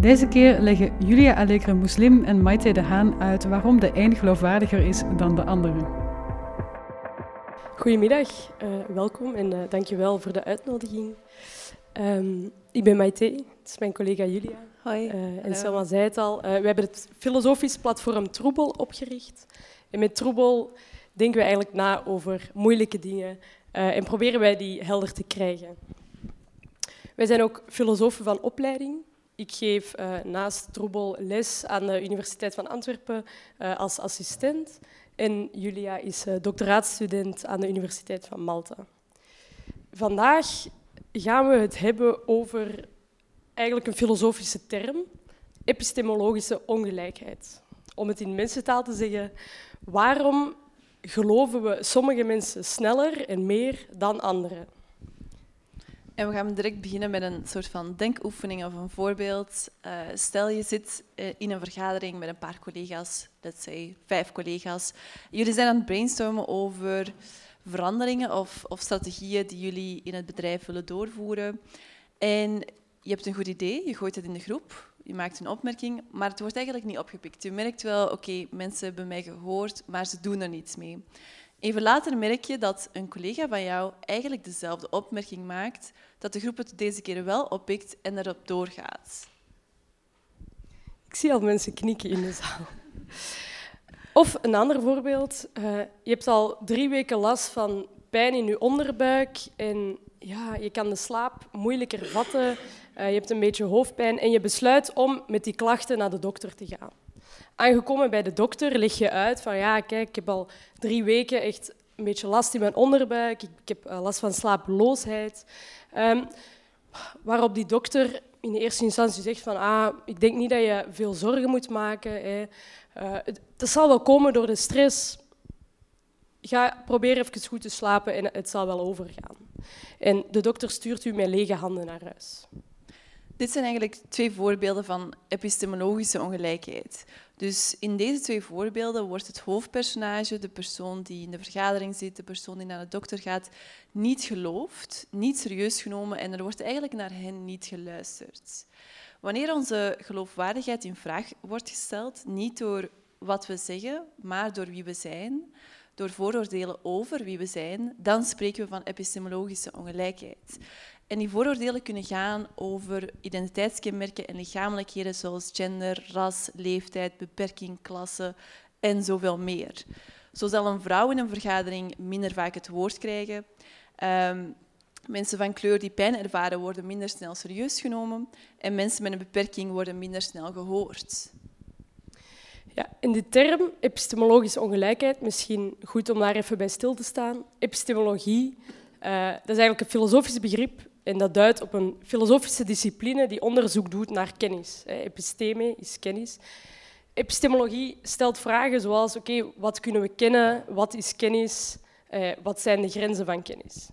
Deze keer leggen Julia Allegre Muslim en Maite de Haan uit waarom de een geloofwaardiger is dan de andere. Goedemiddag, uh, welkom en uh, dankjewel voor de uitnodiging. Um, ik ben Maite, het is mijn collega Julia. Hoi. Uh, en Selma zei het al, we hebben het filosofisch platform Troebel opgericht. En met Troebel denken we eigenlijk na over moeilijke dingen en proberen wij die helder te krijgen. Wij zijn ook filosofen van opleiding. Ik geef uh, naast Troebel les aan de Universiteit van Antwerpen uh, als assistent. En Julia is uh, doctoraatstudent aan de Universiteit van Malta. Vandaag gaan we het hebben over eigenlijk een filosofische term, epistemologische ongelijkheid. Om het in mensentaal te zeggen, waarom geloven we sommige mensen sneller en meer dan anderen? En we gaan direct beginnen met een soort van denkoefening of een voorbeeld. Uh, stel je zit uh, in een vergadering met een paar collega's, let's say vijf collega's. Jullie zijn aan het brainstormen over veranderingen of, of strategieën die jullie in het bedrijf willen doorvoeren. En je hebt een goed idee, je gooit het in de groep, je maakt een opmerking, maar het wordt eigenlijk niet opgepikt. Je merkt wel, oké, mensen hebben mij gehoord, maar ze doen er niets mee. Even later merk je dat een collega van jou eigenlijk dezelfde opmerking maakt, dat de groep het deze keer wel oppikt en erop doorgaat. Ik zie al mensen knikken in de zaal. Of een ander voorbeeld. Uh, je hebt al drie weken last van pijn in je onderbuik en ja, je kan de slaap moeilijker vatten. Uh, je hebt een beetje hoofdpijn en je besluit om met die klachten naar de dokter te gaan. Aangekomen bij de dokter leg je uit van ja, kijk, ik heb al drie weken echt een beetje last in mijn onderbuik. Ik, heb uh, last van slapeloosheid. Um, waarop die dokter in de eerste instantie zegt van ah, ik denk niet dat je veel zorgen moet maken. Hè. Uh, het, het zal wel komen door de stress. Ga proberen even goed te slapen en het zal wel overgaan. En de dokter stuurt u met lege handen naar huis. Dit zijn eigenlijk twee voorbeelden van epistemologische ongelijkheid. Dus in deze twee voorbeelden wordt het hoofdpersonage, de persoon die in de vergadering zit, de persoon die naar de dokter gaat, niet geloofd, niet serieus genomen en er wordt eigenlijk naar hen niet geluisterd. Wanneer onze geloofwaardigheid in vraag wordt gesteld, niet door wat we zeggen, maar door wie we zijn, door vooroordelen over wie we zijn, dan spreken we van epistemologische ongelijkheid. En die vooroordelen kunnen gaan over identiteitskenmerken en lichamelijkheden zoals gender, ras, leeftijd, beperking, klasse en zoveel meer. Zo zal een vrouw in een vergadering minder vaak het woord krijgen. Um, mensen van kleur die pijn ervaren worden minder snel serieus genomen. En mensen met een beperking worden minder snel gehoord. Ja, in de term epistemologische ongelijkheid, misschien goed om daar even bij stil te staan. Epistemologie, uh, dat is eigenlijk een filosofisch begrip en dat duidt op een filosofische discipline die onderzoek doet naar kennis. Episteme is kennis. Epistemologie stelt vragen zoals: oké, wat kunnen we kennen? Wat is kennis? Eh, wat zijn de grenzen van kennis?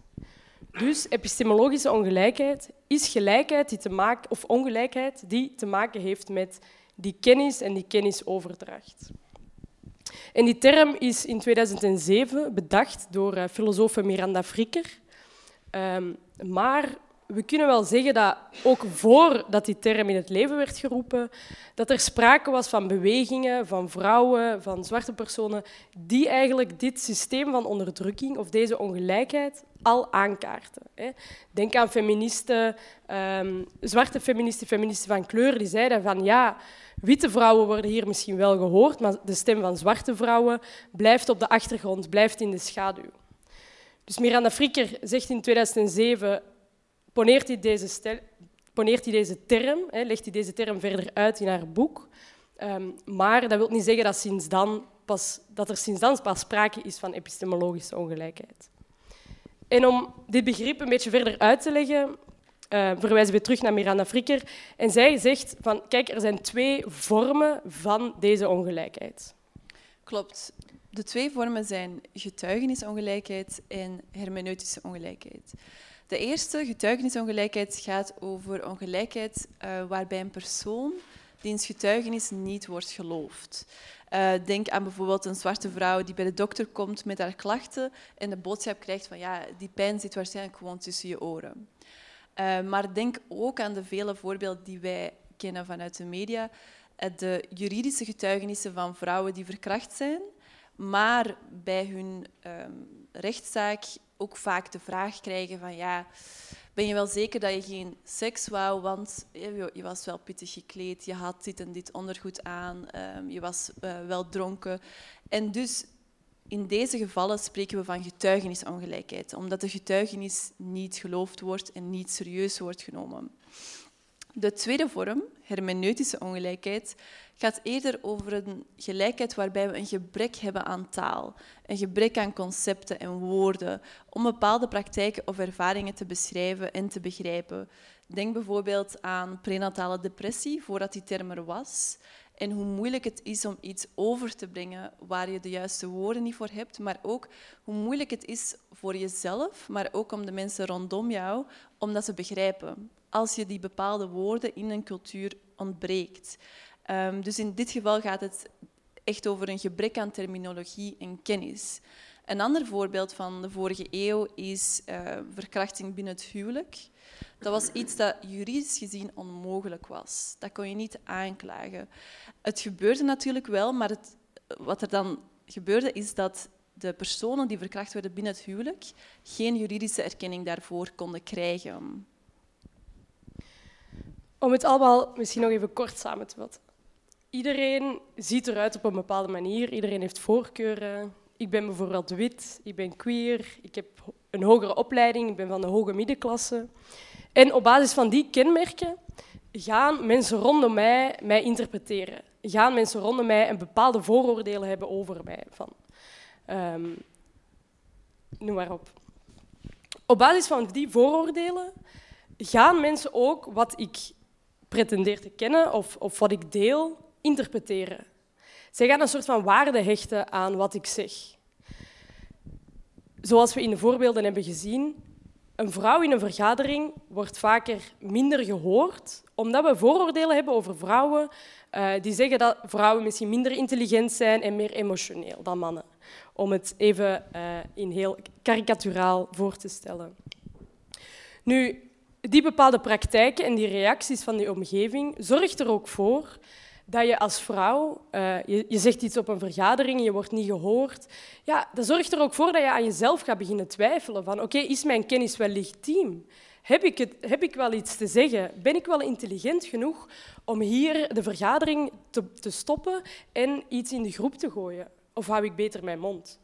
Dus epistemologische ongelijkheid is gelijkheid die te maken, of ongelijkheid die te maken heeft met die kennis en die kennisoverdracht. En die term is in 2007 bedacht door uh, filosoof Miranda Fricker. Um, maar we kunnen wel zeggen dat ook voordat die term in het leven werd geroepen, dat er sprake was van bewegingen, van vrouwen, van zwarte personen, die eigenlijk dit systeem van onderdrukking of deze ongelijkheid al aankaarten. Denk aan feministen, um, zwarte feministen, feministen van kleur, die zeiden van ja, witte vrouwen worden hier misschien wel gehoord, maar de stem van zwarte vrouwen blijft op de achtergrond, blijft in de schaduw. Dus Miranda Fricker zegt in 2007, poneert hij deze, poneert hij deze term, hè, legt hij deze term verder uit in haar boek. Um, maar dat wil niet zeggen dat, sinds dan pas, dat er sinds dan pas sprake is van epistemologische ongelijkheid. En om dit begrip een beetje verder uit te leggen, uh, verwijzen we terug naar Miranda Fricker. En zij zegt van, kijk, er zijn twee vormen van deze ongelijkheid. Klopt. De twee vormen zijn getuigenisongelijkheid en hermeneutische ongelijkheid. De eerste, getuigenisongelijkheid, gaat over ongelijkheid uh, waarbij een persoon diens getuigenis niet wordt geloofd. Uh, denk aan bijvoorbeeld een zwarte vrouw die bij de dokter komt met haar klachten en de boodschap krijgt van ja, die pijn zit waarschijnlijk gewoon tussen je oren. Uh, maar denk ook aan de vele voorbeelden die wij kennen vanuit de media. De juridische getuigenissen van vrouwen die verkracht zijn, maar bij hun um, rechtszaak ook vaak de vraag krijgen van ja, ben je wel zeker dat je geen seks wou, want je was wel pittig gekleed, je had dit en dit ondergoed aan, um, je was uh, wel dronken. En dus in deze gevallen spreken we van getuigenisongelijkheid, omdat de getuigenis niet geloofd wordt en niet serieus wordt genomen. De tweede vorm, hermeneutische ongelijkheid, gaat eerder over een gelijkheid waarbij we een gebrek hebben aan taal, een gebrek aan concepten en woorden om bepaalde praktijken of ervaringen te beschrijven en te begrijpen. Denk bijvoorbeeld aan prenatale depressie, voordat die term er was, en hoe moeilijk het is om iets over te brengen waar je de juiste woorden niet voor hebt, maar ook hoe moeilijk het is voor jezelf, maar ook om de mensen rondom jou, om dat te begrijpen als je die bepaalde woorden in een cultuur ontbreekt. Um, dus in dit geval gaat het echt over een gebrek aan terminologie en kennis. Een ander voorbeeld van de vorige eeuw is uh, verkrachting binnen het huwelijk. Dat was iets dat juridisch gezien onmogelijk was. Dat kon je niet aanklagen. Het gebeurde natuurlijk wel, maar het, wat er dan gebeurde is dat de personen die verkracht werden binnen het huwelijk geen juridische erkenning daarvoor konden krijgen. Om het allemaal misschien nog even kort samen te vatten. Iedereen ziet eruit op een bepaalde manier, iedereen heeft voorkeuren. Ik ben bijvoorbeeld wit, ik ben queer, ik heb een hogere opleiding, ik ben van de hoge middenklasse. En op basis van die kenmerken gaan mensen rondom mij mij interpreteren. Gaan mensen rondom mij een bepaalde vooroordelen hebben over mij. Van, um, noem maar op. Op basis van die vooroordelen gaan mensen ook wat ik pretendeer te kennen of, wat ik deel, interpreteren. Zij gaan een soort van waarde hechten aan wat ik zeg. Zoals we in de voorbeelden hebben gezien, een vrouw in een vergadering wordt vaker minder gehoord, omdat we vooroordelen hebben over vrouwen uh, die zeggen dat vrouwen misschien minder intelligent zijn en meer emotioneel dan mannen. Om het even uh, in heel karikaturaal voor te stellen. Nu, die bepaalde praktijken en die reacties van die omgeving zorgt er ook voor dat je als vrouw, je, je, zegt iets op een vergadering, je wordt niet gehoord. Ja, dat zorgt er ook voor dat je aan jezelf gaat beginnen twijfelen van oké, is mijn kennis wel legitiem? Heb ik, het, heb ik wel iets te zeggen? Ben ik wel intelligent genoeg om hier de vergadering te, te stoppen en iets in de groep te gooien? Of hou ik beter mijn mond?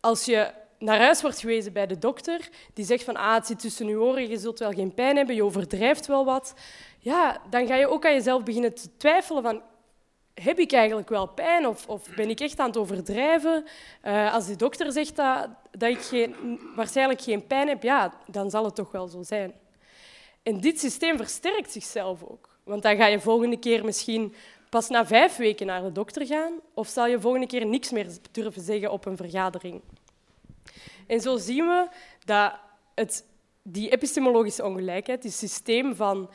Als je naar huis wordt gewezen bij de dokter, die zegt van ah, het zit tussen je oren, je zult wel geen pijn hebben, je overdrijft wel wat, ja, dan ga je ook aan jezelf beginnen te twijfelen van heb ik eigenlijk wel pijn of, of ben ik echt aan het overdrijven? Uh, als de dokter zegt dat, dat ik geen, waarschijnlijk geen pijn heb, ja, dan zal het toch wel zo zijn. En dit systeem versterkt zichzelf ook. Want dan ga je volgende keer misschien pas na vijf weken naar de dokter gaan of zal je volgende keer niks meer durven zeggen op een vergadering. En zo zien we dat het, die epistemologische ongelijkheid, het systeem van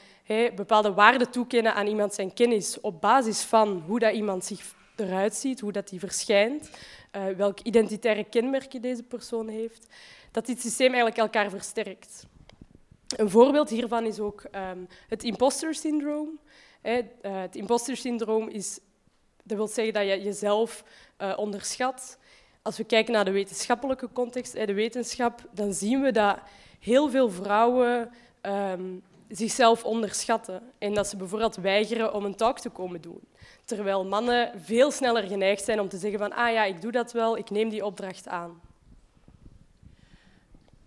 bepaalde waarden toekennen aan iemand zijn kennis op basis van hoe dat iemand zich eruit ziet, hoe dat die verschijnt, uh, welke identitaire kenmerken deze persoon heeft, dat dit systeem eigenlijk elkaar versterkt. Een voorbeeld hiervan is ook um, het imposter syndroom. Uh, het imposter syndroom is, dat wil zeggen dat je jezelf uh, onderschat, als we kijken naar de wetenschappelijke context, de wetenschap, dan zien we dat heel veel vrouwen um, zichzelf onderschatten en dat ze bijvoorbeeld weigeren om een talk te komen doen. Terwijl mannen veel sneller geneigd zijn om te zeggen van ah ja, ik doe dat wel, ik neem die opdracht aan.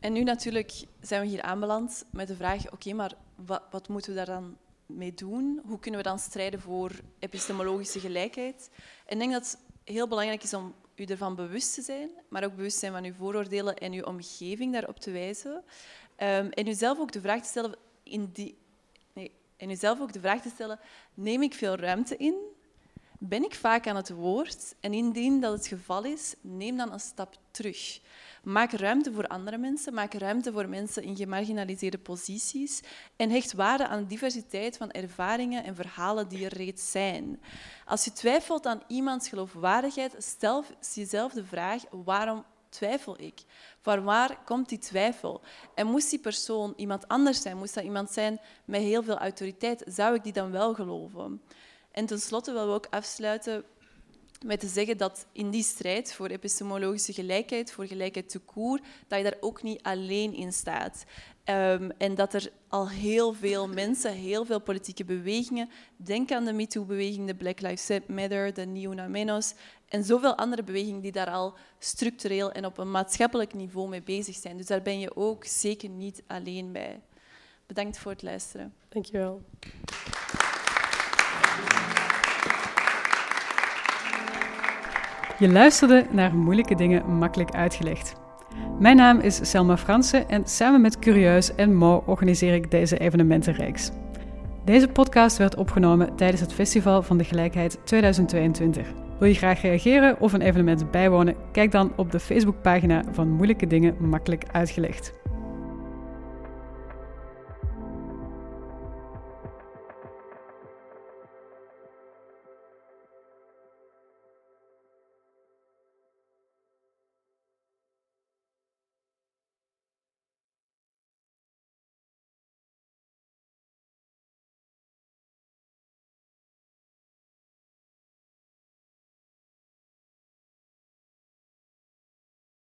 En nu natuurlijk zijn we hier aanbeland met de vraag, oké, maar wat, wat moeten we daar dan mee doen? Hoe kunnen we dan strijden voor epistemologische gelijkheid? En ik denk dat het heel belangrijk is om u ervan bewust te zijn, maar ook bewust zijn van uw vooroordelen en uw omgeving daarop te wijzen. Um, en uzelf ook de vraag te stellen, in die, en uzelf ook de vraag te stellen, neem ik veel ruimte in? Ben ik vaak aan het woord en indien dat het geval is, neem dan een stap terug. Maak ruimte voor andere mensen, maak ruimte voor mensen in gemarginaliseerde posities en hecht waarde aan de diversiteit van ervaringen en verhalen die er reeds zijn. Als je twijfelt aan iemands geloofwaardigheid, stel jezelf de vraag waarom twijfel ik? Van waar komt die twijfel? En moest die persoon iemand anders zijn, moest dat iemand zijn met heel veel autoriteit, zou ik die dan wel geloven? En tenslotte willen we ook afsluiten met te zeggen dat in die strijd voor epistemologische gelijkheid, voor gelijkheid te dat je daar ook niet alleen in staat. Um, en dat er al heel veel mensen, heel veel politieke bewegingen, denk aan de MeToo-beweging, de Black Lives Matter, de Ni en zoveel andere bewegingen die daar al structureel en op een maatschappelijk niveau mee bezig zijn. Dus daar ben je ook zeker niet alleen bij. Bedankt voor het luisteren. Dankjewel. Je luisterde naar moeilijke dingen makkelijk uitgelegd. Mijn naam is Selma Fransen en samen met Curieus en Mo organiseer ik deze evenementenreeks. Deze podcast werd opgenomen tijdens het Festival van de Gelijkheid 2022. Wil je graag reageren of een evenement bijwonen? Kijk dan op de Facebookpagina van Moeilijke Dingen Makkelijk Uitgelegd.